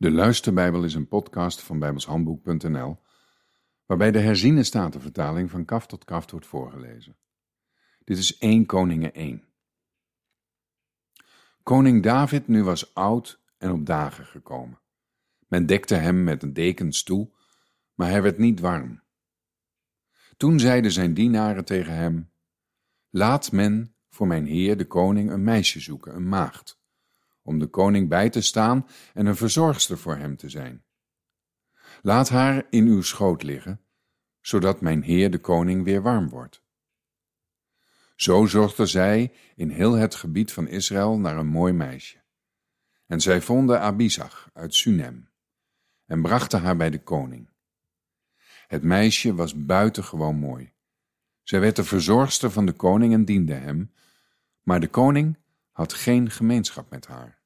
De Luisterbijbel is een podcast van bijbelshandboek.nl, waarbij de herziene statenvertaling van kaf tot kaft wordt voorgelezen. Dit is 1 Koningen 1. Koning David nu was oud en op dagen gekomen. Men dekte hem met een dekens toe, maar hij werd niet warm. Toen zeiden zijn dienaren tegen hem: Laat men voor mijn heer de koning een meisje zoeken, een maagd om de koning bij te staan en een verzorgster voor hem te zijn. Laat haar in uw schoot liggen, zodat mijn heer de koning weer warm wordt. Zo zorgde zij in heel het gebied van Israël naar een mooi meisje. En zij vonden Abizag uit Sunem en brachten haar bij de koning. Het meisje was buitengewoon mooi. Zij werd de verzorgster van de koning en diende hem, maar de koning had geen gemeenschap met haar.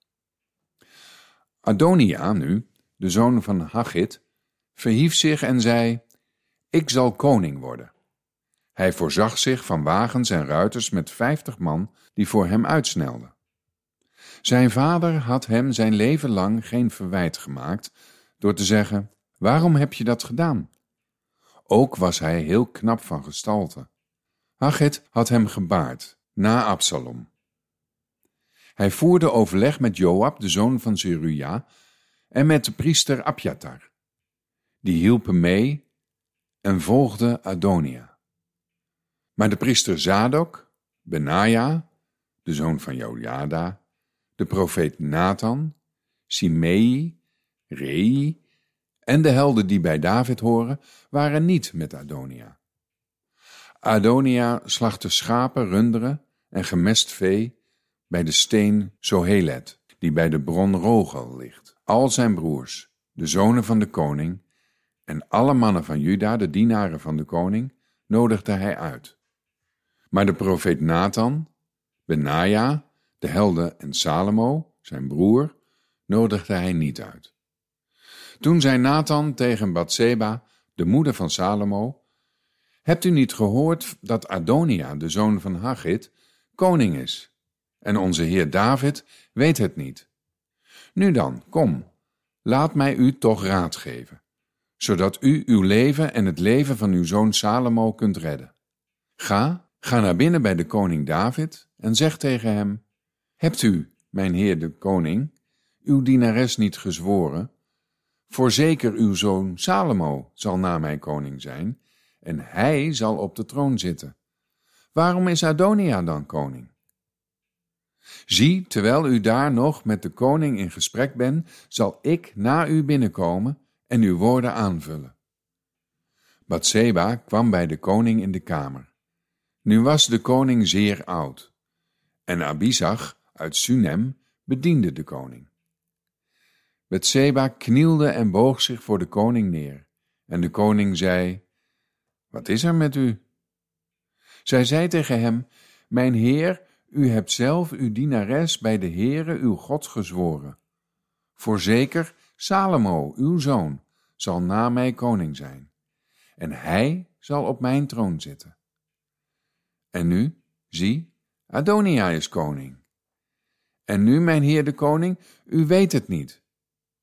Adonia nu, de zoon van Hagit, verhief zich en zei: Ik zal koning worden. Hij voorzag zich van wagens en ruiters met vijftig man die voor hem uitsnelden. Zijn vader had hem zijn leven lang geen verwijt gemaakt door te zeggen: Waarom heb je dat gedaan? Ook was hij heel knap van gestalte. Hagit had hem gebaard na Absalom. Hij voerde overleg met Joab, de zoon van Zeruja, en met de priester Abjatar. Die hielpen mee en volgden Adonia. Maar de priester Zadok, Benaja, de zoon van Jojada, de profeet Nathan, Simei, Rei en de helden die bij David horen, waren niet met Adonia. Adonia slachtte schapen, runderen en gemest vee bij de steen Zohelet, die bij de bron Rogel ligt. Al zijn broers, de zonen van de koning, en alle mannen van Juda, de dienaren van de koning, nodigde hij uit. Maar de profeet Nathan, Benaja, de helden en Salomo, zijn broer, nodigde hij niet uit. Toen zei Nathan tegen Bathseba, de moeder van Salomo, Hebt u niet gehoord dat Adonia, de zoon van Hagit, koning is? En onze Heer David weet het niet. Nu dan, kom, laat mij u toch raad geven, zodat u uw leven en het leven van uw zoon Salomo kunt redden. Ga, ga naar binnen bij de koning David en zeg tegen hem: Hebt u, mijn heer de koning, uw dienares niet gezworen? Voorzeker uw zoon Salomo zal na mij koning zijn, en hij zal op de troon zitten. Waarom is Adonia dan koning? Zie, terwijl u daar nog met de koning in gesprek bent, zal ik na u binnenkomen en uw woorden aanvullen. Bathseba kwam bij de koning in de kamer. Nu was de koning zeer oud, en Abizag uit Sunem bediende de koning. Bathseba knielde en boog zich voor de koning neer, en de koning zei, Wat is er met u? Zij zei tegen hem, Mijn heer, u hebt zelf uw dienares bij de Heere uw God gezworen. Voorzeker, Salomo, uw zoon, zal na mij koning zijn, en hij zal op mijn troon zitten. En nu, zie, Adonia is koning. En nu, mijn heer de koning, u weet het niet.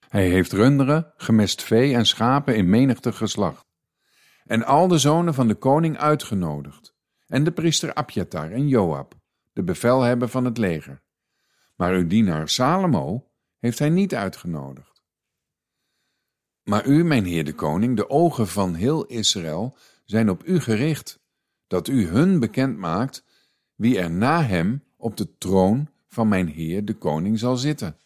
Hij heeft runderen, gemest vee en schapen in menigte geslacht. En al de zonen van de koning uitgenodigd, en de priester Abjatar en Joab de bevelhebber van het leger. Maar uw dienaar Salomo heeft hij niet uitgenodigd. Maar u, mijn heer de koning, de ogen van heel Israël zijn op u gericht, dat u hun bekend maakt wie er na hem op de troon van mijn heer de koning zal zitten.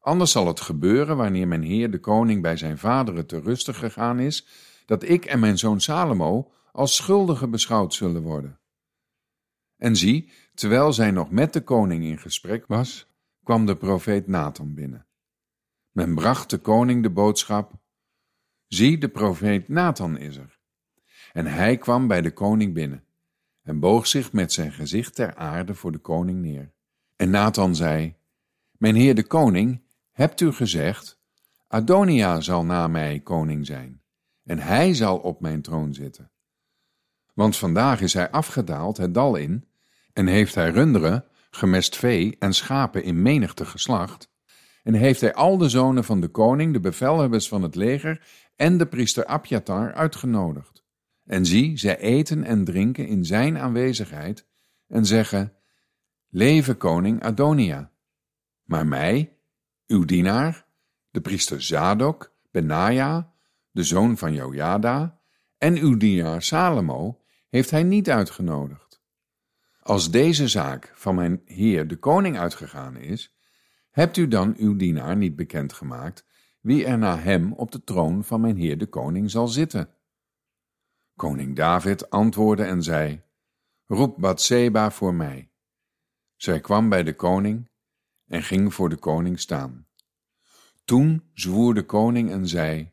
Anders zal het gebeuren, wanneer mijn heer de koning bij zijn vaderen te rustig gegaan is, dat ik en mijn zoon Salomo als schuldigen beschouwd zullen worden. En zie, terwijl zij nog met de koning in gesprek was, kwam de profeet Nathan binnen. Men bracht de koning de boodschap: Zie, de profeet Nathan is er. En hij kwam bij de koning binnen en boog zich met zijn gezicht ter aarde voor de koning neer. En Nathan zei: Mijn heer de koning, hebt u gezegd: Adonia zal na mij koning zijn, en hij zal op mijn troon zitten. Want vandaag is hij afgedaald het dal in en heeft hij runderen, gemest vee en schapen in menigte geslacht, en heeft hij al de zonen van de koning, de bevelhebbers van het leger en de priester Abjatar uitgenodigd. En zie, zij eten en drinken in zijn aanwezigheid en zeggen, Leven koning Adonia. Maar mij, uw dienaar, de priester Zadok, Benaja, de zoon van Jojada, en uw dienaar Salomo, heeft hij niet uitgenodigd. Als deze zaak van mijn heer de koning uitgegaan is, hebt u dan uw dienaar niet bekendgemaakt wie er na hem op de troon van mijn heer de koning zal zitten? Koning David antwoordde en zei, roep Bathseba voor mij. Zij kwam bij de koning en ging voor de koning staan. Toen zwoer de koning en zei,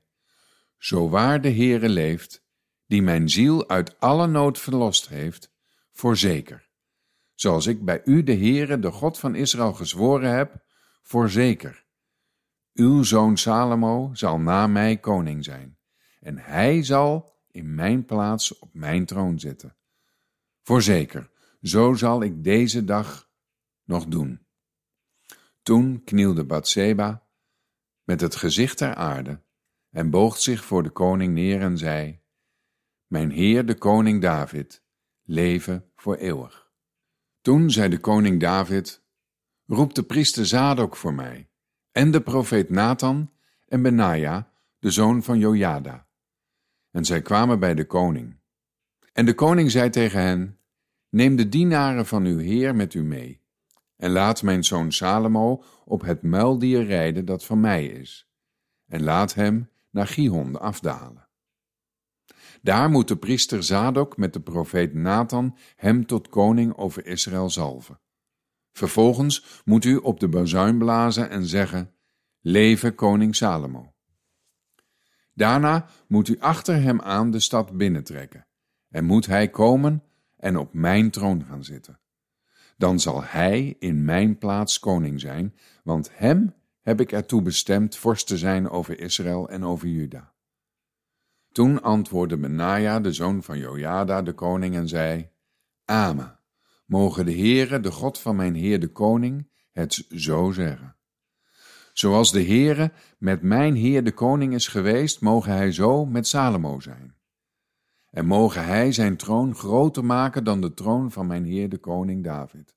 zo waar de Heere leeft, die mijn ziel uit alle nood verlost heeft, voorzeker. Zoals ik bij u, de Heere, de God van Israël, gezworen heb, voorzeker. Uw zoon Salomo zal na mij koning zijn, en hij zal in mijn plaats op mijn troon zitten. Voorzeker, zo zal ik deze dag nog doen. Toen knielde Bathseba met het gezicht ter aarde en boog zich voor de koning neer en zei, Mijn heer de koning David, leven voor eeuwig. Toen zei de koning David, roep de priester Zadok voor mij, en de profeet Nathan en Benaja, de zoon van Jojada. En zij kwamen bij de koning. En de koning zei tegen hen, Neem de dienaren van uw heer met u mee, en laat mijn zoon Salomo op het muildier rijden dat van mij is, en laat hem naar Gihon afdalen. Daar moet de priester Zadok met de profeet Nathan hem tot koning over Israël zalven. Vervolgens moet u op de bazuin blazen en zeggen, Leven koning Salomo. Daarna moet u achter hem aan de stad binnentrekken, en moet hij komen en op mijn troon gaan zitten. Dan zal hij in mijn plaats koning zijn, want hem heb ik ertoe bestemd vorst te zijn over Israël en over Juda. Toen antwoordde Benaja, de zoon van Jojada, de koning, en zei, Amen, mogen de Heere, de God van mijn Heer de koning, het zo zeggen. Zoals de Heere met mijn Heer de koning is geweest, mogen hij zo met Salomo zijn. En mogen hij zijn troon groter maken dan de troon van mijn Heer de koning David.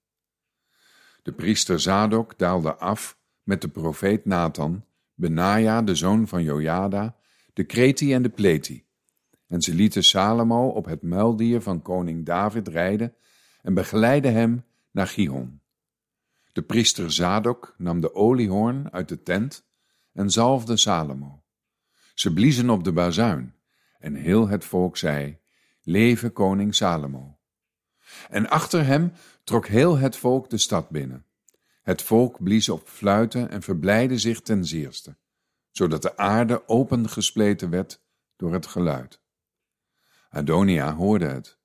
De priester Zadok daalde af met de profeet Nathan, Benaja, de zoon van Jojada, de Kreti en de Pleti. En ze lieten Salomo op het muildier van koning David rijden en begeleidden hem naar Gihon. De priester Zadok nam de oliehoorn uit de tent en zalfde Salomo. Ze bliezen op de bazuin en heel het volk zei, Leve koning Salomo. En achter hem trok heel het volk de stad binnen. Het volk blies op fluiten en verblijde zich ten zeerste, zodat de aarde opengespleten werd door het geluid. Adonia hoorde het,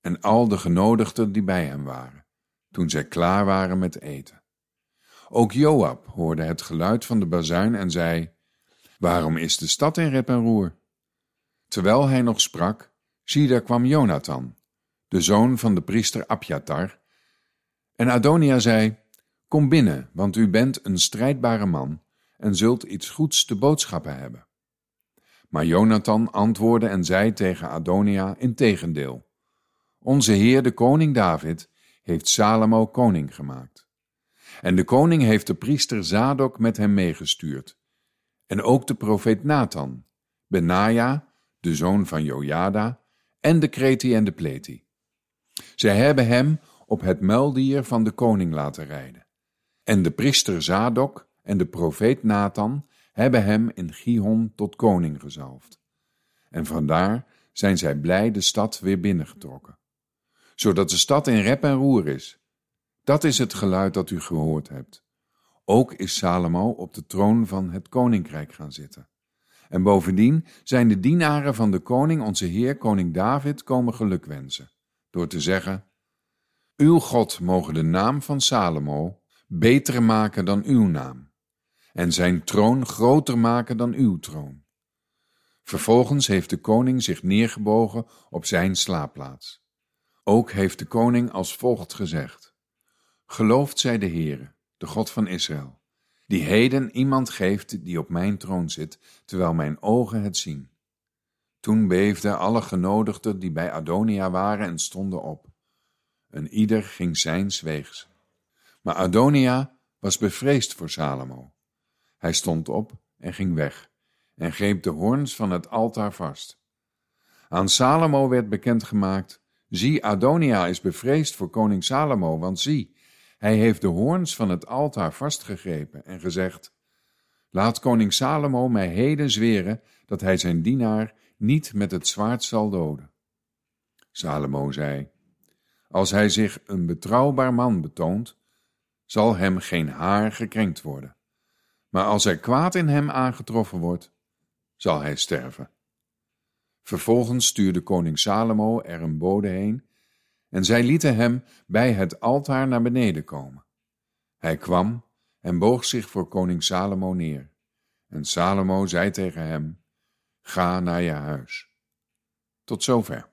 en al de genodigden die bij hem waren, toen zij klaar waren met eten. Ook Joab hoorde het geluid van de bazuin en zei, Waarom is de stad in rep en roer? Terwijl hij nog sprak, zie daar kwam Jonathan, de zoon van de priester Abjatar, en Adonia zei, Kom binnen, want u bent een strijdbare man en zult iets goeds te boodschappen hebben. Maar Jonathan antwoordde en zei tegen Adonia in tegendeel. Onze Heer de koning David heeft Salomo koning gemaakt. En de koning heeft de priester Zadok met hem meegestuurd. En ook de profeet Nathan, Benaja, de zoon van Jojada, en de Kreti en de Pleti. Zij hebben hem op het muildier van de koning laten rijden. En de priester Zadok en de profeet Nathan hebben hem in Gihon tot koning gezalfd. En vandaar zijn zij blij de stad weer binnengetrokken, zodat de stad in rep en roer is. Dat is het geluid dat u gehoord hebt. Ook is Salomo op de troon van het koninkrijk gaan zitten. En bovendien zijn de dienaren van de koning, onze Heer, koning David, komen gelukwensen, door te zeggen, Uw God mogen de naam van Salomo beter maken dan uw naam, en zijn troon groter maken dan uw troon. Vervolgens heeft de koning zich neergebogen op zijn slaapplaats. Ook heeft de koning als volgt gezegd: Geloofd zij de Heere, de God van Israël, die heden iemand geeft die op mijn troon zit, terwijl mijn ogen het zien. Toen beefden alle genodigden die bij Adonia waren en stonden op. En ieder ging zijns weegs. Maar Adonia was bevreesd voor Salomo. Hij stond op en ging weg en greep de hoorns van het altaar vast. Aan Salomo werd bekendgemaakt: Zie, Adonia is bevreesd voor koning Salomo, want zie, hij heeft de hoorns van het altaar vastgegrepen en gezegd: Laat koning Salomo mij heden zweren dat hij zijn dienaar niet met het zwaard zal doden. Salomo zei: Als hij zich een betrouwbaar man betoont, zal hem geen haar gekrenkt worden. Maar als er kwaad in hem aangetroffen wordt, zal hij sterven. Vervolgens stuurde koning Salomo er een bode heen, en zij lieten hem bij het altaar naar beneden komen. Hij kwam en boog zich voor koning Salomo neer. En Salomo zei tegen hem: Ga naar je huis. Tot zover.